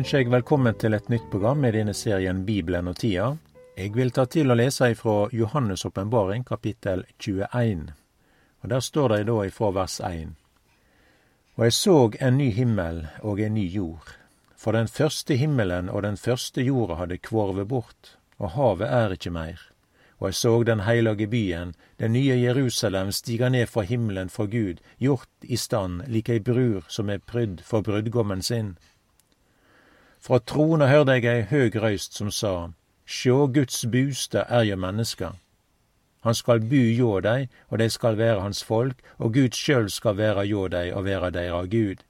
ønsker jeg velkommen til et nytt program i denne serien Bibelen og tida. Jeg vil ta til å lese ifra Johannes' åpenbaring, kapittel 21. Og Der står det da ifra vers 1. Og jeg så en ny himmel og en ny jord. For den første himmelen og den første jorda hadde kvorvet bort, og havet er ikke mer. Og jeg så den heilage byen, den nye Jerusalem, stiga ned fra himmelen for Gud, gjort i stand lik ei brur som er prydd for brudgommen sin. Fra trona hørte jeg ei høg røyst som sa, Sjå, Guds bustad er jo mennesker. Han skal bu hjå dei, og dei skal være hans folk, og Gud sjøl skal være hjå dei og være deira Gud.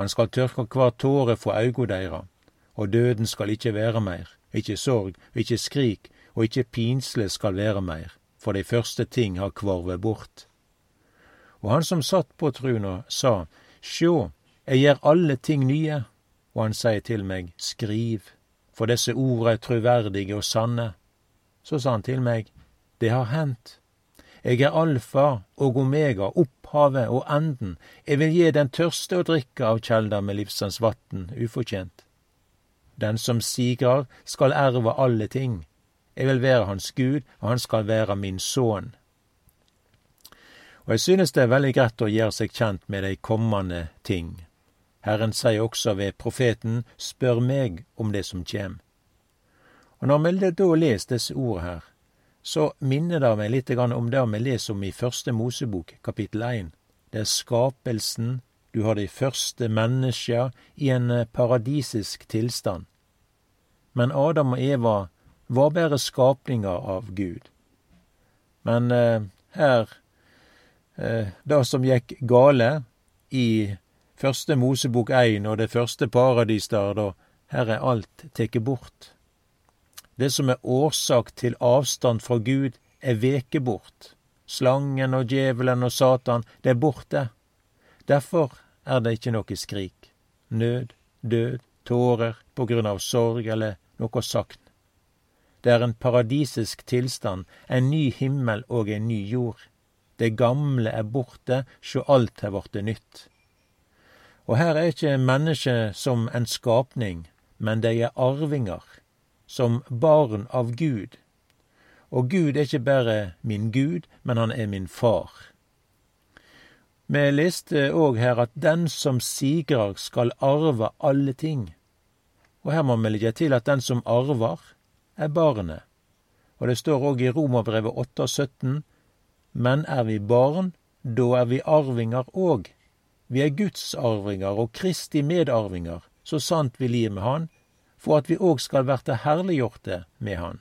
Han skal tørke kvar tåre fra auga deira, og døden skal ikkje være meir, ikkje sorg, ikkje skrik, og ikkje pinsle skal være meir, for dei første ting har kvarve bort. Og han som satt på truna, sa, Sjå, eg gjer alle ting nye, og han sier til meg, Skriv, for desse ord er truverdige og sanne. Så sa han til meg, Det har hendt. Eg er alfa og omega, opphavet og enden. Eg vil gi den tørste å drikke av kjelda med livsens vatn, ufortjent. Den som sigrar, skal erve alle ting. Eg vil være hans Gud, og han skal være min sønn. Og jeg synes det er veldig greit å gjøre seg kjent med de kommende ting. Herren sier også ved profeten, spør meg om det som kjem. Og når vi da leser disse ordene her, så minner det meg litt om det vi leser om i Første Mosebok, kapittel 1. Det er skapelsen, du har de første menneskene i en eh, paradisisk tilstand. Men Adam og Eva var bare skapninger av Gud. Men eh, her eh, Det som gikk gale i første Mosebok 1 og det første paradis der, da, her er alt tatt bort. Det som er årsak til avstand fra Gud, er veke bort. Slangen og djevelen og Satan, det er borte. Derfor er det ikke noe skrik, nød, død, tårer på grunn av sorg eller noe sakn. det er en paradisisk tilstand, en ny himmel og en ny jord. Det gamle er borte, sjå alt har vorte nytt. Og her er ikkje mennesket som en skapning, men de er arvinger, som barn av Gud. Og Gud er ikke bare min Gud, men han er min far. Vi leste òg her at den som sigrer skal arve alle ting. Og her må vi legge til at den som arver, er barnet. Og det står òg i Romerbrevet 8,17.: Men er vi barn, da er vi arvinger òg. Vi er Guds arvinger og Kristi medarvinger, så sant vi lir med Han, for at vi òg skal verte herliggjorte med Han.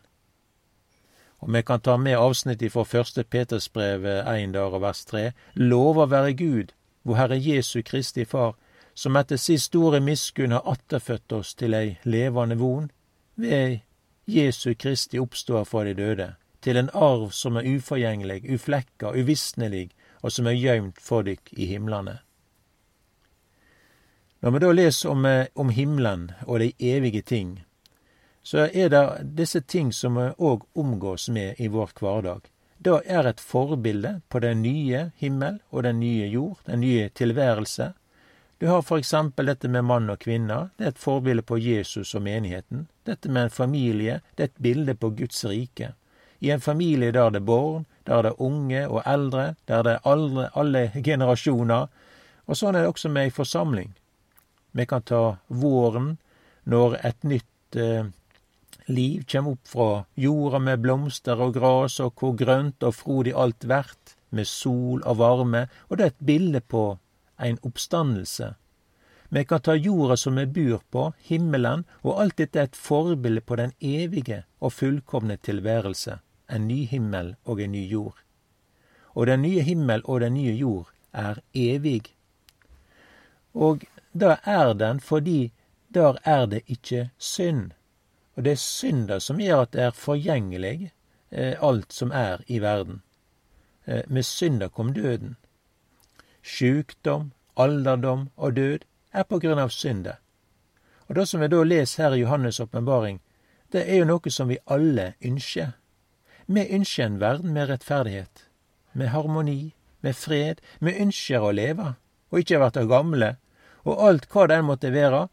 Og vi kan ta med avsnittet fra første Petersbrev 1 der og vers 3. Lova være Gud, vår Herre Jesu Kristi Far, som etter si store miskunn har atterfødt oss til ei levande von, ved Jesu Kristi oppstår fra de døde, til en arv som er uforgjengelig, uflekka, uvisnelig, og som er gøymt for dykk i himlene. Når vi da leser om, eh, om himmelen og de evige ting, så er det disse ting som vi òg omgås med i vår hverdag. Det er et forbilde på den nye himmel og den nye jord, den nye tilværelse, du har for eksempel dette med mann og kvinne. Det er et forbilde på Jesus og menigheten. Dette med en familie, det er et bilde på Guds rike. I en familie der det er barn, der det er unge og eldre, der det er alle, alle generasjoner. Og sånn er det også med ei forsamling. Vi kan ta våren, når et nytt eh, liv kjem opp fra jorda med blomster og gras, og hvor grønt og frodig alt vert, med sol og varme, og det er et bilde på ein oppstandelse. Vi kan ta jorda som vi bur på, himmelen, og alt dette er et forbilde på den evige og fullkomne tilværelse, en ny himmel og en ny jord. Og den nye himmel og den nye jord er evig. Og da er den fordi der er det ikke synd. Og det er synda som gjør at det er forgjengelig, eh, alt som er i verden. Eh, med synda kom døden. Sjukdom, alderdom og død er på grunn av synda. Og det som vi da leser her i Johannes' åpenbaring, det er jo noe som vi alle ønsker. Vi ønsker en verden med rettferdighet, med harmoni, med fred. Vi ønsker å leve, og ikke verte gamle, og alt hva det måtte være,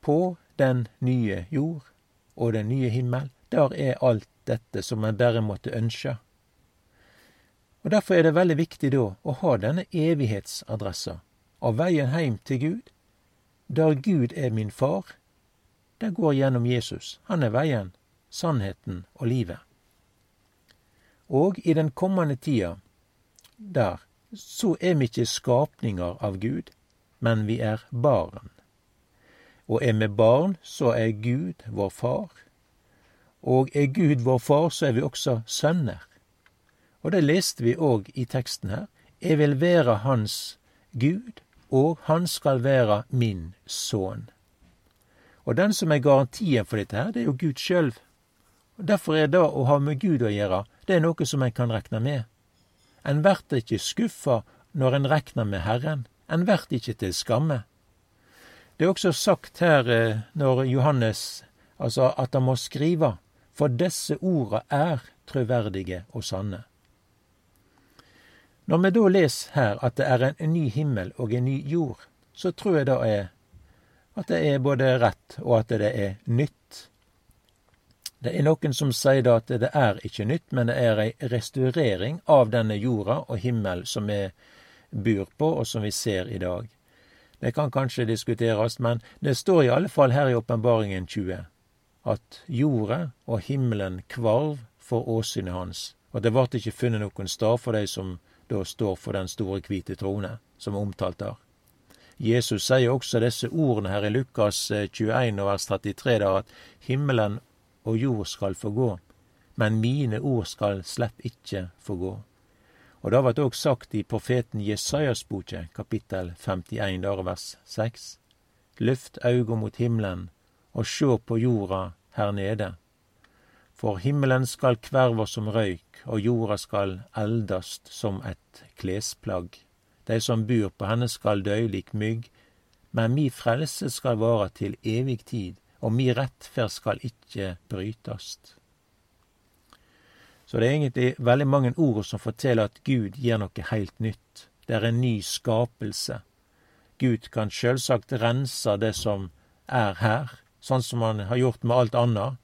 på den nye jord og den nye himmel, der er alt dette som en bare måtte ønske. Og Derfor er det veldig viktig da å ha denne evighetsadressa, av veien heim til Gud, der Gud er min far. Det går gjennom Jesus. Han er veien, sannheten og livet. Og i den kommende tida, der, så er vi ikke skapninger av Gud, men vi er barn. Og er vi barn, så er Gud vår far. Og er Gud vår far, så er vi også sønner. Og det leste vi òg i teksten her. Jeg vil være hans Gud, og han skal være min sønn. Og den som er garantien for dette her, det er jo Gud sjøl. Derfor er det å ha med Gud å gjøre, det er noe som en kan rekne med. En blir ikke skuffa når en rekner med Herren, en vert ikke til skamme. Det er også sagt her eh, når Johannes, altså at han må skrive, for disse orda er trøverdige og sanne. Når vi da leser her at det er en ny himmel og en ny jord, så tror jeg det er at det er både rett og at det er nytt. Det er noen som sier da at det er ikke nytt, men det er ei restaurering av denne jorda og himmel som vi bor på, og som vi ser i dag. Det kan kanskje diskuteres, men det står i alle fall her i Åpenbaringen 20 at jorda og himmelen kvarv for åsynet hans, og det ble ikke funnet noen stad for de som da står for den store hvite trone, som er omtalt der. Jesus sier også disse ordene her i Lukas 21 eh, vers 33, der at himmelen og jord skal få gå, men mine ord skal slett ikke få gå. Og det vart òg sagt i profeten Jesajas boke, kapittel 51, der vers 6. Løft auga mot himmelen og sjå på jorda her nede. For himmelen skal kverva som røyk, og jorda skal eldast som et klesplagg. De som bur på henne skal døy lik mygg, men mi frelse skal vare til evig tid, og mi rettferd skal ikkje brytast. Så det er egentlig veldig mange ord som forteller at Gud gir noe helt nytt. Det er en ny skapelse. Gud kan sjølsagt rense det som er her, sånn som han har gjort med alt annet,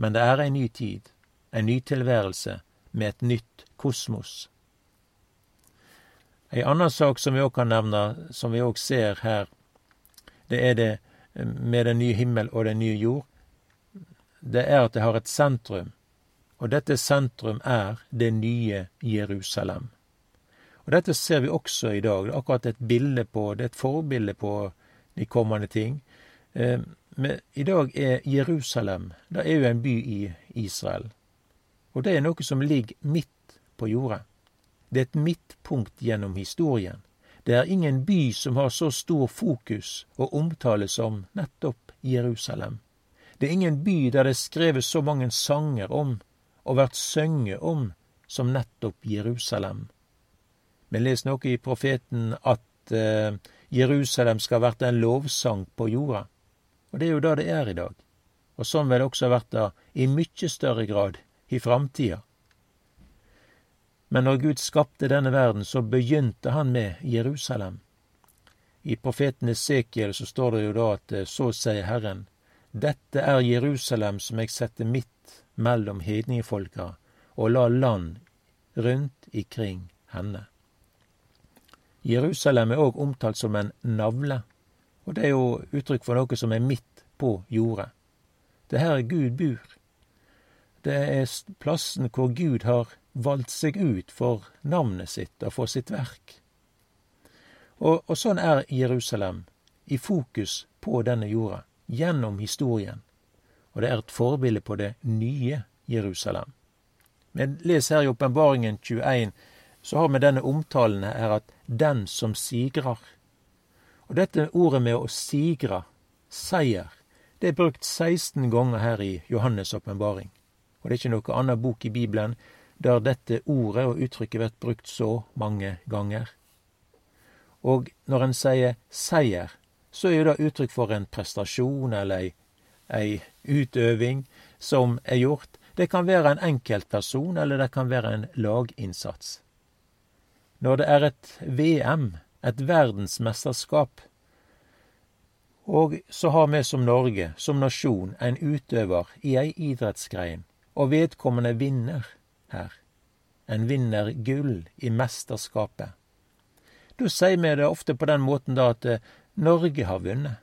men det er en ny tid, en ny tilværelse, med et nytt kosmos. Ei anna sak som vi òg kan nevne, som vi òg ser her, det er det med den nye himmel og den nye jord, det er at det har et sentrum, og dette sentrum er det nye Jerusalem. Og Dette ser vi også i dag. Det er akkurat et bilde på, det er et forbilde på de kommende ting. Eh, men i dag er Jerusalem det er jo en by i Israel. Og det er noe som ligger midt på jordet. Det er et midtpunkt gjennom historien. Det er ingen by som har så stor fokus og omtale som nettopp Jerusalem. Det er ingen by der det er skrevet så mange sanger om og vært sønge om som nettopp Jerusalem. Vi leser noe i profeten at eh, Jerusalem skal vært en lovsang på jorda. Og det er jo det det er i dag. Og sånn vil det også vært i mykje større grad i framtida. Men når Gud skapte denne verden, så begynte han med Jerusalem. I profeten Esekiel så står det jo da at eh, så sier Herren, dette er Jerusalem som jeg setter midt mellom hedningfolka og la land rundt ikring henne. Jerusalem er òg omtalt som en navle, og det er jo uttrykk for noe som er midt på jordet. Det er her Gud bur. Det er plassen hvor Gud har valgt seg ut for navnet sitt og for sitt verk. Og, og sånn er Jerusalem, i fokus på denne jorda, gjennom historien. Og det er et forbilde på det nye Jerusalem. Men les her i Åpenbaringen 21, så har vi denne omtalen her at 'den som sigrer'. Og dette ordet med å sigre, seier, det er brukt 16 ganger her i Johannes' åpenbaring. Og det er ikke noe annen bok i Bibelen der dette ordet og uttrykket blir brukt så mange ganger. Og når en sier seier, så er jo det uttrykk for en prestasjon eller ei, ei utøving som er gjort. Det kan være en enkeltperson, eller det kan være en laginnsats. Når det er et VM, et verdensmesterskap, Og så har vi som Norge, som nasjon, en utøver i ei idrettsgrein, og vedkommende vinner her. En vinner gull i mesterskapet. Da sier vi det ofte på den måten da at eh, Norge har vunnet.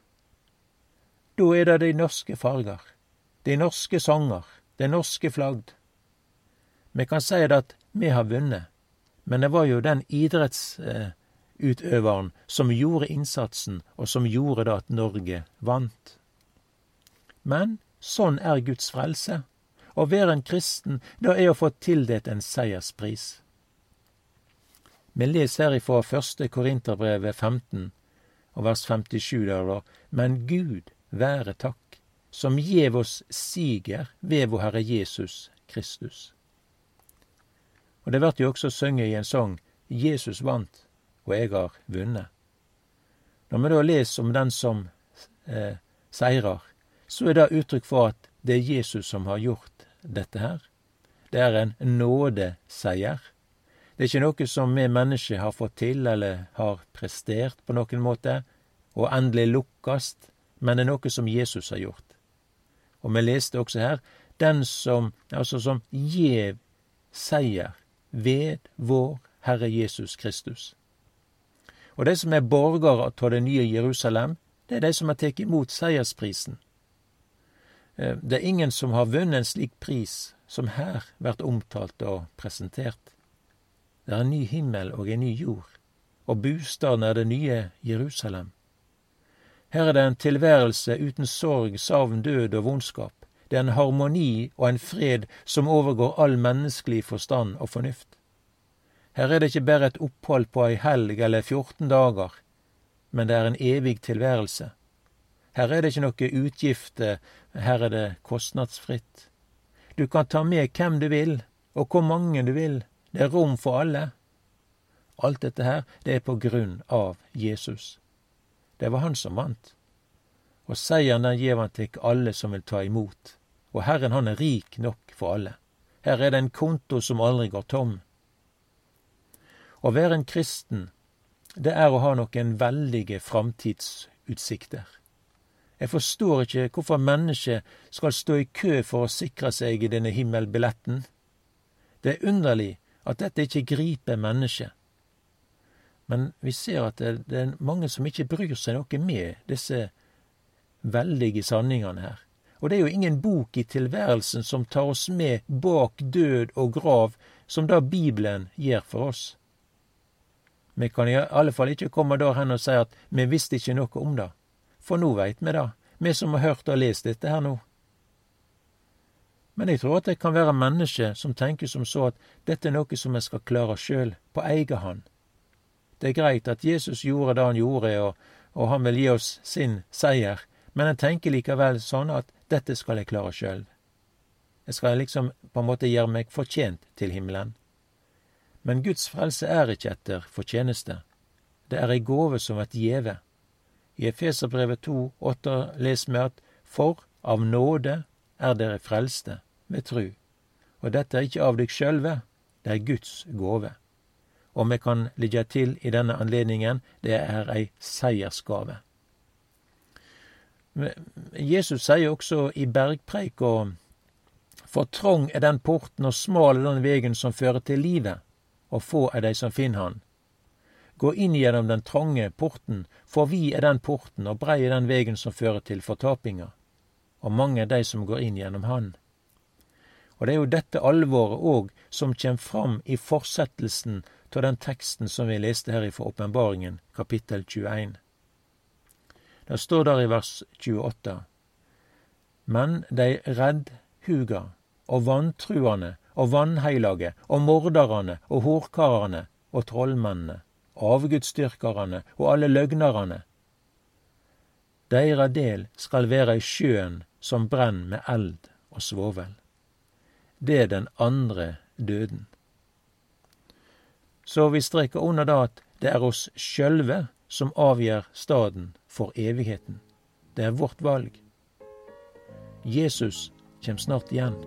Da er det de norske farger, de norske sanger, det norske flagg. Vi kan si det at vi har vunnet, men det var jo den idrettsutøveren som gjorde innsatsen, og som gjorde det at Norge vant. Men sånn er Guds frelse. Å være en kristen, det er å få tildelt en seierspris. Vi leser her ifra første Korinterbrevet 15, og vers 57 der da, Men Gud være takk, som gjev oss siger ved vår Herre Jesus Kristus. Og det vert jo også sunget i en sang Jesus vant, og jeg har vunnet. Når vi da leser om den som eh, seirer, så er det uttrykk for at det er Jesus som har gjort dette her. Det er en nådeseier. Det er ikke noe som vi mennesker har fått til eller har prestert på noen måte, og endelig lukkast, men det er noe som Jesus har gjort. Og vi leste også her den som, altså som gjev seier ved vår Herre Jesus Kristus. Og de som er borgere av det nye Jerusalem, det er de som har tatt imot seiersprisen. Eh, det er ingen som har vunnet en slik pris som her blir omtalt og presentert. Det er en ny himmel og en ny jord, og bostaden er det nye Jerusalem. Her er det en tilværelse uten sorg, savn, død og vondskap. Det er en harmoni og en fred som overgår all menneskelig forstand og fornuft. Her er det ikke bare et opphold på ei helg eller 14 dager, men det er en evig tilværelse. Her er det ikke noe utgifter, her er det kostnadsfritt. Du kan ta med hvem du vil, og hvor mange du vil. Det er rom for alle. Alt dette her, det er på grunn av Jesus. Det var han som vant. Og seieren den gjev han til alle som vil ta imot og Herren han er rik nok for alle. Her er det en konto som aldri går tom. Å være en kristen, det er å ha noen veldige framtidsutsikter. Jeg forstår ikke hvorfor mennesker skal stå i kø for å sikre seg i denne himmelbilletten. Det er underlig at dette ikke griper mennesket. Men vi ser at det, det er mange som ikke bryr seg noe med disse veldige sanningene her. Og det er jo ingen bok i tilværelsen som tar oss med bak død og grav, som da Bibelen gjør for oss. Vi kan i alle fall ikke komme der hen og si at vi visste ikke noe om det, for nå veit vi det, vi som har hørt og lest dette her nå. Men jeg tror at det kan være mennesker som tenker som så at dette er noe som vi skal klare sjøl, på egen hånd. Det er greit at Jesus gjorde det han gjorde, og, og han vil gi oss sin seier, men en tenker likevel sånn at dette skal jeg klare sjøl. Jeg skal liksom på en måte gjøre meg fortjent til himmelen. Men Guds frelse er ikke etter fortjeneste. Det er ei gåve som blir gjeve. I Efeserbrevet 2, 8 leser vi at For av nåde er dere frelste ved tru. Og dette er ikke av deg sjølve, det er Guds gåve. Og vi kan ligge til i denne anledningen, det er ei seiersgave. Jesus sier også i bergpreika For trong er den porten, og smal er den vegen som fører til livet, og få er de som finner han. Gå inn gjennom den trange porten, for vi er den porten, og brei er den vegen som fører til fortapinga, og mange er de som går inn gjennom han. Og det er jo dette alvoret òg som kjem fram i fortsettelsen av den teksten som vi leste her fra Åpenbaringen, kapittel 21. Det står der i vers 28. Men dei reddhuga og vantruande og vanheilage og mordarane og horkarane og trollmennene, avgudsdyrkarane og alle løgnarane, deira del skal være i sjøen som brenn med eld og svovel. Det er den andre døden. Så vi streker under da at det er oss sjølve som avgjør staden for evigheten. Det er vårt valg. Jesus kjem snart igjen.